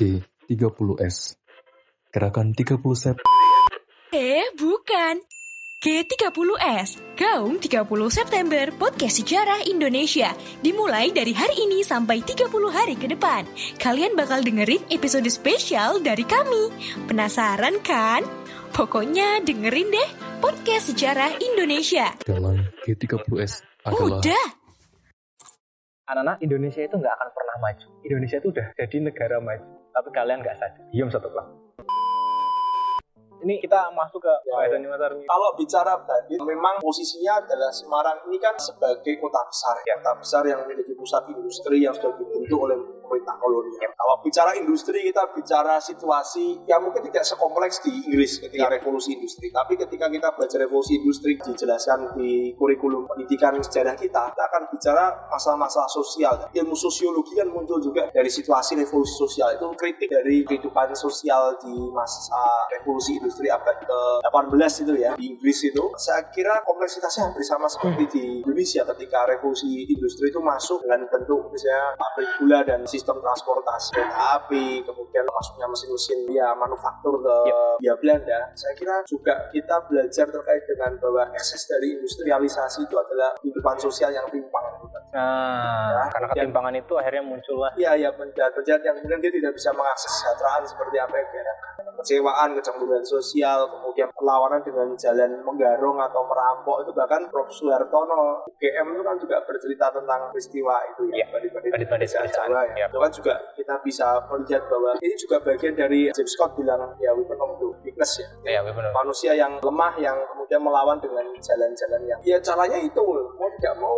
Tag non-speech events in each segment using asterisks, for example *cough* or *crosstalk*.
G30S. Gerakan 30 Sep Eh, bukan. G30S, Gaung 30 September Podcast Sejarah Indonesia Dimulai dari hari ini sampai 30 hari ke depan Kalian bakal dengerin episode spesial dari kami Penasaran kan? Pokoknya dengerin deh Podcast Sejarah Indonesia dalam G30S adalah Udah, anak-anak Indonesia itu nggak akan pernah maju. Indonesia itu udah jadi negara maju, tapi kalian nggak sadar. Diam satu kelas. Ini kita masuk ke Ya, ya. Kalau bicara Bandit, memang posisinya adalah Semarang ini kan sebagai kota besar, ya. kota besar yang menjadi pusat industri yang sudah dibentuk oleh pemerintah kolonial. Kalau bicara industri, kita bicara situasi yang mungkin tidak sekompleks di Inggris ketika revolusi industri. Tapi ketika kita belajar revolusi industri, dijelaskan di kurikulum pendidikan sejarah kita, kita akan bicara masalah-masalah sosial. Ilmu sosiologi kan muncul juga dari situasi revolusi sosial. Itu kritik dari kehidupan sosial di masa revolusi industri abad ke-18 itu ya, di Inggris itu. Saya kira kompleksitasnya hampir sama seperti di Indonesia ketika revolusi industri itu masuk dengan bentuk misalnya pabrik gula dan sistem transportasi kereta api, kemudian masuknya mesin-mesin ya manufaktur ke ya Belanda. Saya kira juga kita belajar terkait dengan bahwa ekses dari industrialisasi itu adalah kehidupan sosial yang timpang. Nah, Ya, karena ketimpangan itu akhirnya muncullah Iya, ya penjahat-penjahat yang kemudian dia tidak bisa mengakses kesejahteraan seperti apa yang diharapkan. Kecewaan, kecemburuan sosial, kemudian perlawanan dengan jalan menggarung atau merampok itu bahkan Prof. Suhartono UGM itu kan juga bercerita tentang peristiwa itu Iya, ya, badit-badit pedesaan. Jawa Iya. ya. Itu kan juga kita bisa melihat bahwa ini juga bagian dari James Scott bilang ya weapon of the weakness ya. Iya, benar. Manusia yang lemah yang kemudian melawan dengan jalan-jalan yang ya caranya itu mau tidak mau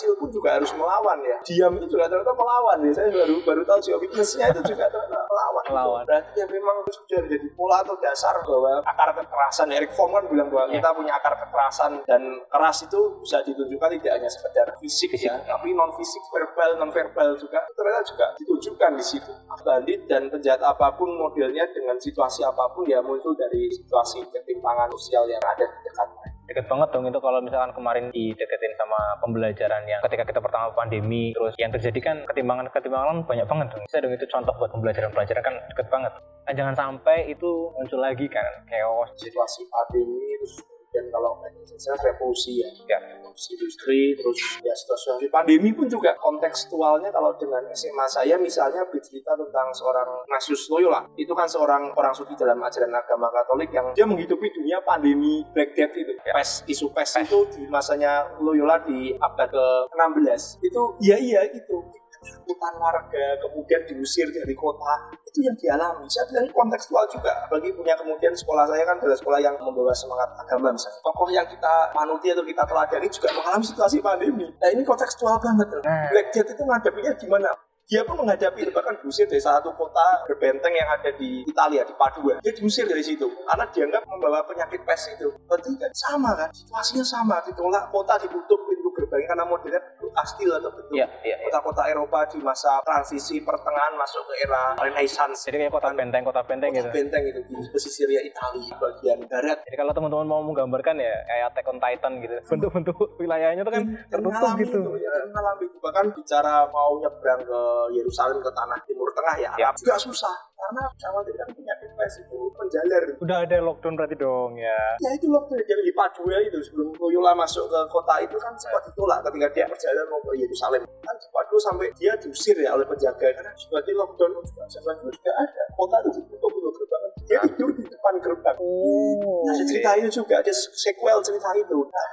kecil pun juga harus melawan ya. Diam itu juga ternyata melawan ya. Saya baru baru tahu sih weakness-nya itu juga ternyata melawan. Melawan. Berarti ya memang itu sudah jadi pola atau dasar bahwa akar kekerasan Eric Fromm kan bilang bahwa Iya. kita punya akar kekerasan dan keras itu bisa ditunjukkan tidak hanya sekedar fisik, Fisik. ya, tapi non fisik, verbal, non verbal juga ternyata juga ditunjukkan di situ. Bandit dan penjahat apa pun modelnya dengan situasi apa pun ya muncul dari situasi ketimpangan sosial yang ada di dekat mereka. Deket banget dong itu kalau misalkan kemarin dideketin sama pembelajaran yang ketika kita pertama pandemi terus yang terjadi kan ketimbangan-ketimbangan banyak banget dong. Bisa dong itu contoh buat pembelajaran-pembelajaran kan deket banget. Dan jangan sampai itu muncul lagi kan chaos. Situasi pandemi terus kemudian kalau saya revolusi ya, Ya. revolusi industri terus ya situasi pandemi pun juga kontekstualnya kalau dengan SMA saya misalnya bercerita tentang seorang Ignatius Loyola itu kan seorang orang suci dalam ajaran agama Katolik yang dia menghidupi dunia pandemi Black Death itu. Ya. pes isu pes itu di masanya Loyola di abad ke-16 itu iya iya itu ketakutan warga kemudian diusir dari kota. Itu yang dialami. Saya bilang ini kontekstual juga. Bagi punya kemudian sekolah saya kan adalah sekolah yang membawa semangat agama misalnya. Tokoh yang kita manuti atau kita teladani juga mengalami situasi pandemi. Nah ini kontekstual banget. Loh. Nah. Black Death itu menghadapinya gimana dia pun menghadapi bahkan diusir dari satu kota berbenteng yang ada di Italia di Padua. Dia diusir dari situ karena dianggap membawa penyakit pes itu. Berarti kan sama kan? Situasinya sama ditolak kota ditutup gerbang karena modelnya bentuk kastil atau bentuk Iya, iya. iya. kota-kota Eropa di masa transisi pertengahan masuk ke era Renaissance Jadi kayak kota benteng, kota benteng gitu. Kota benteng itu di pesisir ya Italia bagian barat Jadi kalau teman-teman mau menggambarkan ya kayak Attack on Titan gitu. Bentuk-bentuk wilayahnya tuh kan tertutup mengalami gitu. itu, ya, itu. bahkan bicara mau nyebrang ke Yerusalem ke tanah Timur Tengah ya. Arab juga susah karena sama tidak punya device itu menjalar Udah ada lockdown berarti dong ya. ya itu loh jadi di Padua itu sebelum Loyola masuk ke kota itu kan sempat ditolak ketika dia perjalanan mau ke Yerusalem kan di Padua sampai dia diusir ya oleh penjaga karena berarti lockdown juga dulu juga ada kota itu ditutup dulu gerbang dia tidur di depan gerbang Oh. Nah, ada cerita itu juga, ada sequel cerita itu. Nah,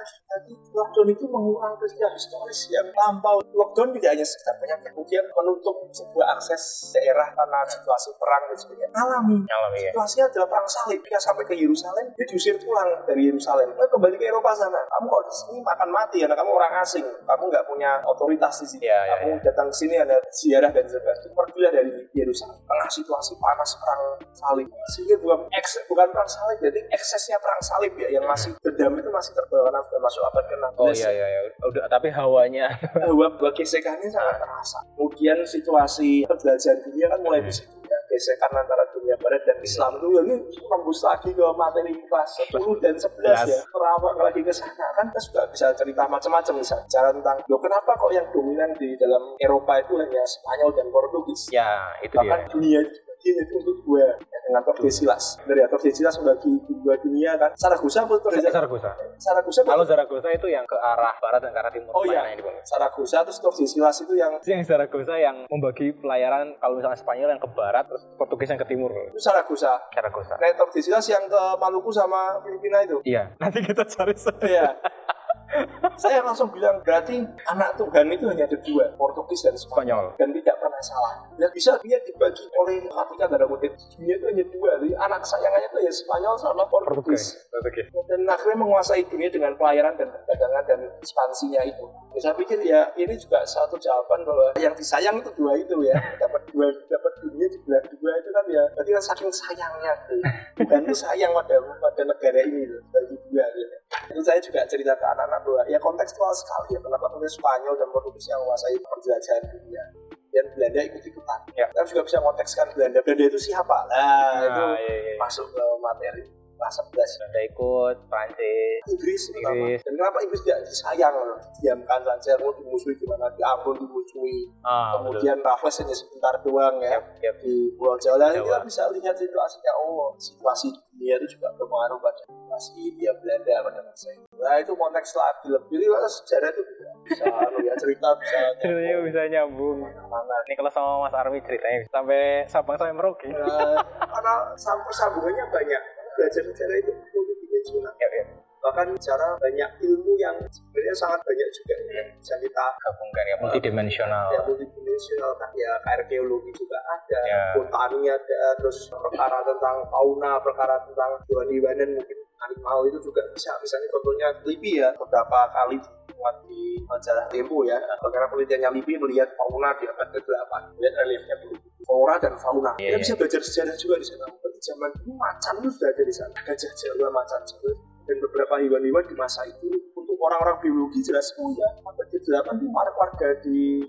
lockdown itu mengulang peristiwa historis yang lampau. Lockdown tidak hanya sekedar penyakit, kemudian menutup sebuah akses daerah karena situasi perang dan sebagainya. Alami. Alami ya. Situasinya adalah perang salib. Dia sampai ke Yerusalem, dia diusir pulang dari Yerusalem. Nah, kembali ke Eropa sana. Kamu kalau di sini makan mati, karena kamu orang asing. Kamu nggak punya otoritas di sini. Iya, iya, kamu datang ke sini ada ziarah dan sebagainya. Pergilah dari Yerusalem. Tengah situasi panas perang salib. Sehingga bukan eks, bukan perang salib, jadi eksesnya perang salib ya yang masih dendam itu masih terbawa sudah masuk abad ke-16. Oh iya iya ya. Udah tapi hawanya Bahwa bahwa gesekannya sangat terasa. Kemudian situasi pembelajaran dunia kan mulai di situ ya. Gesekan antara dunia barat dan Islam itu ya, ini tembus lagi ke materi kelas 10 dan 11 ya. Terawak lagi ke sana kan kita juga bisa cerita macam-macam misalnya. Bicara tentang, loh kenapa kok yang dominan di dalam Eropa itu hanya Spanyol dan Portugis? ya itu Bahkan dia. dunia dia itu untuk dua ya, dengan Tordesillas dari Tordesillas membagi dua dunia kan Saragossa apa Tordesillas Zaragoza. Saragossa Kalau Zaragoza itu yang ke arah barat dan ke arah timur. Oh iya. Saragossa terus Tordesillas itu yang Yang Zaragoza yang membagi pelayaran kalau misalnya Spanyol yang ke barat, terus Portugis yang ke timur. itu Saragossa Zaragoza. Nah, Tordesillas yang ke Maluku sama Filipina itu Iya. Nanti kita cari Iya. Saya langsung bilang berarti anak Tuhan itu hanya ada dua, Portugis dan Spanyol Spanyol. dan tidak salah. Dan bisa dia dibagi oleh Vatikan tanda kutip dunia itu hanya dua, jadi anak kesayangannya itu ya Spanyol sama Portugis. Portugis. Dan akhirnya menguasai dunia dengan pelayaran dan perdagangan dan ekspansinya itu. Ya, saya pikir ya ini juga satu jawaban bahwa yang disayang itu dua itu ya, dapat dua, dapat dunia di belah dua itu kan ya, berarti kan saking sayangnya. Tuhan itu sayang pada pada negara ini loh, bagi dua gitu. Itu saya juga cerita ke anak-anak bahwa ya kontekstual sekali ya kenapa kemudian Spanyol dan Portugis yang menguasai penjelajahan dunia dan Belanda ikut ikutan. Ya. Kita juga bisa kontekskan Belanda. Belanda itu siapa? Nah, itu Nah, iya, iya. masuk ke materi kelas 11 Belanda ikut, Prancis. Inggris. Inggris. Dan kenapa Inggris tidak disayang? Diamkan saja, mau dimusuhi gimana? Di Ambon dimusuhi. Ah, Kemudian Raffles hanya sebentar doang ya. Yap, yap. Di Pulau Jawa. Jawa. kita bisa lihat situasinya, oh situasi dunia itu juga berpengaruh pada situasi India Belanda pada masa itu. Nah itu konteks lagi lebih. Kalau sejarah itu bisa, bisa ya, cerita bisa *laughs* Ceritanya bisa nyambung. Ini kalau sama Mas Arwi ceritanya sampai Sabang sampai Merauke. Nah, karena sam- sambungannya banyak. Belajar sejarah itu multidimensional. Ya, ya. Bahkan cara banyak ilmu yang sebenarnya sangat banyak juga yang bisa kita Gabungkan ya, multidimensional. ya multidimensional kan ya arkeologi juga ada, Ya. botani ada, terus perkara tentang fauna, perkara tentang hewan-hewanan mungkin animal itu juga bisa misalnya contohnya LIPI ya beberapa kali dimuat di majalah Tempo ya karena penelitiannya LIPI melihat fauna di abad ke-8 melihat reliefnya dulu flora dan fauna Iya, kita iya. bisa belajar sejarah juga di sana zaman dulu macan itu sudah ada di sana. Gajah jawa macan jawa. Dan beberapa hewan-hewan di masa itu untuk orang-orang biologi jelas oh ya abad ke-8 itu warga di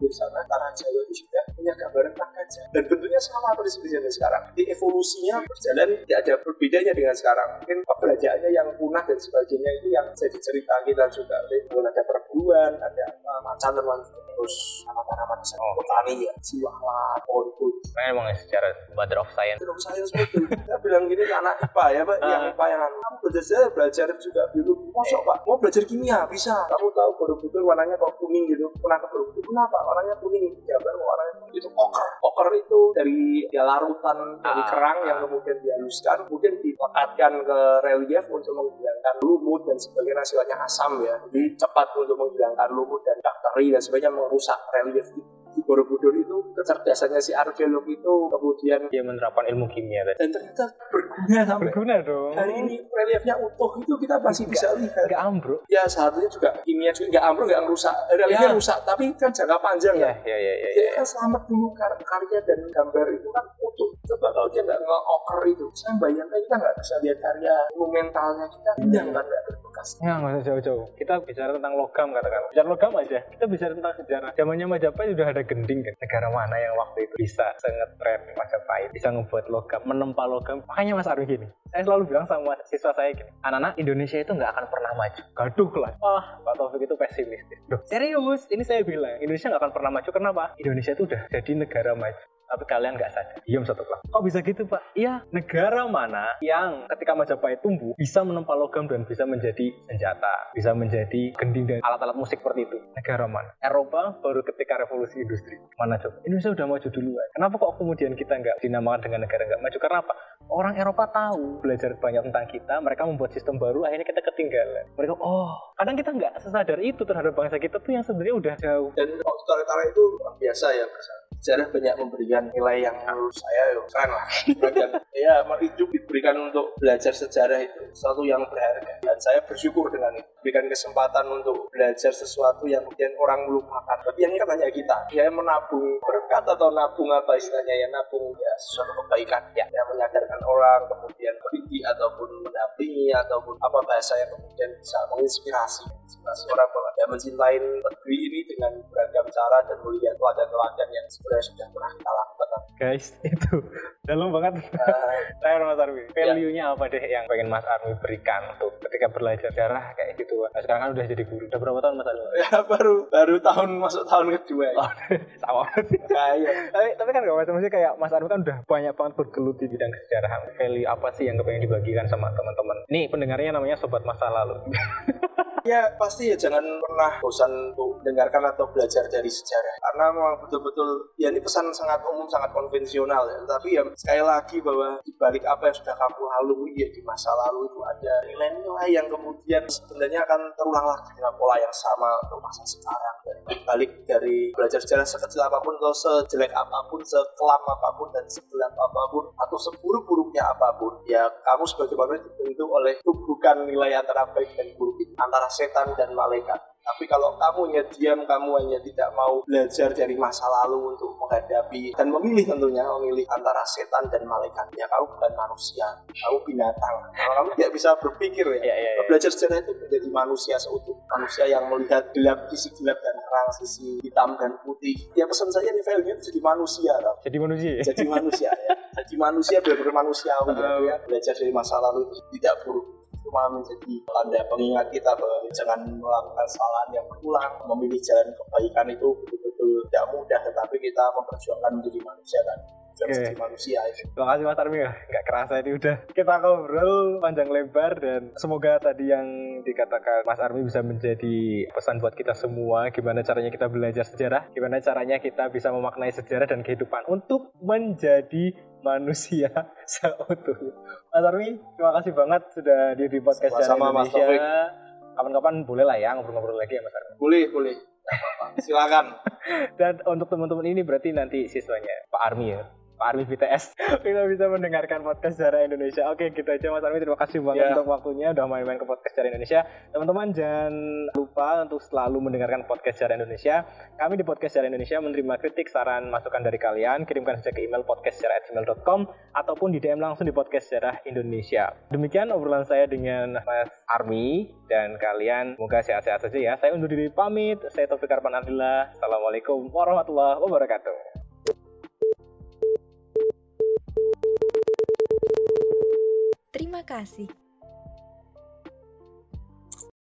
Borobudur sana tanah Jawa itu sudah punya gambaran tentang gajah dan bentuknya sama persis zaman sekarang di evolusinya berjalan tidak ada berbedanya dengan sekarang mungkin keberadaannya yang punah dan sebagainya itu yang jadi cerita kita juga Kemudian ada perburuan ada apa, macan teman terus tanaman-tanaman misalnya Oh. botani ya siwalan pohon Nah, emang secara Mother of Science. Terus saya betul. Kita bilang gini ke anak IPA ya Pak, yang Ah. IPA yang. Kamu belajar saya belajar juga biologi. Masuk Pak, mau belajar kimia bisa. Kamu tahu Borobudur warnanya kok kuning gitu. Pernah ke Borobudur kenapa? Warnanya kuning. Gambar warnanya kuning. itu oker. Oker itu dari ya larutan dari Ah. kerang yang kemudian dihaluskan, kemudian dilekatkan ke relief untuk menghilangkan lumut dan sebagainya sifatnya asam ya. Jadi cepat untuk menghilangkan lumut dan bakteri dan sebagainya merusak relief itu. Di Borobudur itu kecerdasannya si arkeolog itu kemudian Dia menerapkan ilmu kimia dan ternyata berguna sampai Berguna dong. hari ini reliefnya utuh itu kita masih bisa lihat Enggak ambruk. ya satunya juga kimia juga nggak ambruk nggak ngerusak reliefnya Ya. rusak tapi kan jangka panjang Iya, ya iya, iya, iya. dia kan selamat dulu kar karya dan gambar itu kan utuh coba kalau dia nggak nge-oker itu saya bayangkan kita nggak bisa lihat karya monumentalnya kita indah kan nggak berbekas Ya, nggak usah jauh-jauh. Kita bicara tentang logam katakan. Bicara logam aja. Kita bicara tentang sejarah. Zamannya Majapahit sudah ada gending kan. Negara mana yang waktu itu bisa sengetren Majapahit, bisa ngebuat logam, menempa logam. Makanya Mas Arwi gini. Saya selalu bilang sama siswa saya gini. Anak-anak Indonesia itu nggak akan pernah maju. Gaduh lah. Wah, Pak Taufik itu pesimistis. Loh, serius? Ini saya bilang. Indonesia nggak akan pernah maju. Kenapa? Indonesia itu udah jadi negara maju tapi kalian nggak sadar. Diam satu kelas. Kok bisa gitu pak? Iya, negara mana yang ketika Majapahit tumbuh bisa menempa logam dan bisa menjadi senjata, bisa menjadi gending dan alat-alat musik seperti itu? Negara mana? Eropa baru ketika revolusi industri. Mana coba? Indonesia udah maju duluan. Kenapa kok kemudian kita nggak dinamakan dengan negara nggak maju? Karena apa? Orang Eropa tahu. Belajar banyak tentang kita, mereka membuat sistem baru, akhirnya kita ketinggalan. Mereka, oh, kadang kita nggak sesadar itu terhadap bangsa kita tuh yang sebenarnya udah jauh. dan waktu tarik-tarik itu luar biasa ya sejarah banyak memberikan nilai yang menurut saya ya keren lah. Dan *laughs* ya itu diberikan untuk belajar sejarah itu sesuatu yang berharga. Dan saya bersyukur dengan itu berikan kesempatan untuk belajar sesuatu yang kemudian orang melupakan tapi yang ingat hanya kita. Ya menabung berkat atau nabung apa istilahnya ya? Nabung ya sesuatu kebaikan. Ya yang menyadarkan orang kemudian mendidik ataupun mendampingi ataupun apa bahasa yang kemudian bisa menginspirasi inspirasi orang bahwa ya mencintai negeri ini dengan beragam cara dan melihat teladan-teladan yang sebenarnya sudah pernah kita lakukan. Guys, *laughs* itu dalam banget. Uh, Saya Mas Armi, value-nya apa deh yang pengen Mas Armi berikan untuk ketika belajar sejarah kayak gitu? Nah, sekarang kan udah jadi guru. Udah berapa tahun Mas Armi? ya baru baru tahun masuk tahun kedua ya. Oh, *laughs* sama banget. Kayak tapi, tapi kan gak macam maksudnya kayak Mas Armi kan udah banyak banget bergelut di bidang sejarah. Value apa sih yang kepengen dibagikan sama teman-teman? Nih pendengarnya namanya Sobat Masa Lalu. *laughs* ya pasti ya jangan pernah bosan untuk mendengarkan atau belajar dari sejarah. Karena memang betul-betul ya ini pesan sangat umum sangat konvensional ya. Tapi ya sekali lagi bahwa di balik apa yang sudah kamu lalui ya di masa lalu itu ada nilai-nilai yang kemudian sebenarnya akan terulang lagi dengan pola yang sama untuk masa sekarang. Dan balik dari belajar sejarah sekecil apa pun atau sejelek apa pun sekelam apa pun dan segelap apa pun atau seburuk-buruknya apa pun ya kamu sebagai manusia dibentuk oleh bukan nilai antara baik dan buruk antara setan dan malaikat. Tapi kalau kamu hanya diam, kamu hanya tidak mau belajar dari masa lalu untuk menghadapi dan memilih tentunya memilih antara setan dan malaikat. Ya kamu bukan manusia, kamu binatang. Kalau kamu tidak bisa berpikir ya, ya, ya, ya. belajar sejarah itu menjadi manusia seutuh. Manusia yang melihat gelap, sisi gelap dan terang, sisi hitam dan putih. Ya pesan saya nih value itu jadi manusia. Tau. Jadi manusia. ya? Jadi manusia ya. Jadi manusia benar-benar manusiawi ya. Belajar dari masa lalu itu tidak buruk cuma menjadi tanda pengingat kita bahwa jangan melakukan kesalahan yang berulang memilih jalan kebaikan itu betul-betul tidak mudah tetapi kita memperjuangkan menjadi manusia tadi Oke. jadi manusia itu Terima kasih Mas Armi ya, nggak kerasa ini udah. Kita ngobrol panjang lebar dan semoga tadi yang dikatakan Mas Armi bisa menjadi pesan buat kita semua. Gimana caranya kita belajar sejarah, gimana caranya kita bisa memaknai sejarah dan kehidupan untuk menjadi manusia *laughs* seutuhnya. Mas Armi, terima kasih banget sudah di, di podcast Sejarah Sama-sama, Mas. Taufik. Kapan-kapan boleh lah ya ngobrol-ngobrol lagi ya Mas Armi. boleh boleh silakan *laughs* Dan untuk teman-teman ini berarti nanti siswanya Pak Armi ya. Pak Armi BTS *laughs* kita bisa mendengarkan podcast sejarah Indonesia. Oke, gitu aja Mas Armi. Terima kasih banget Ya. untuk waktunya udah main-main ke podcast sejarah Indonesia. Teman-teman jangan lupa untuk selalu mendengarkan podcast sejarah Indonesia. Kami di podcast sejarah Indonesia menerima kritik, saran, masukan dari kalian. Kirimkan saja ke email podcastsejarah@gmail.com ataupun di DM langsung di podcast sejarah Indonesia. Demikian obrolan saya dengan Mas Armi dan kalian semoga sehat-sehat saja ya. Saya undur diri pamit. Saya Taufik Arpan Adillah. Assalamualaikum warahmatullahi wabarakatuh. Terima kasih.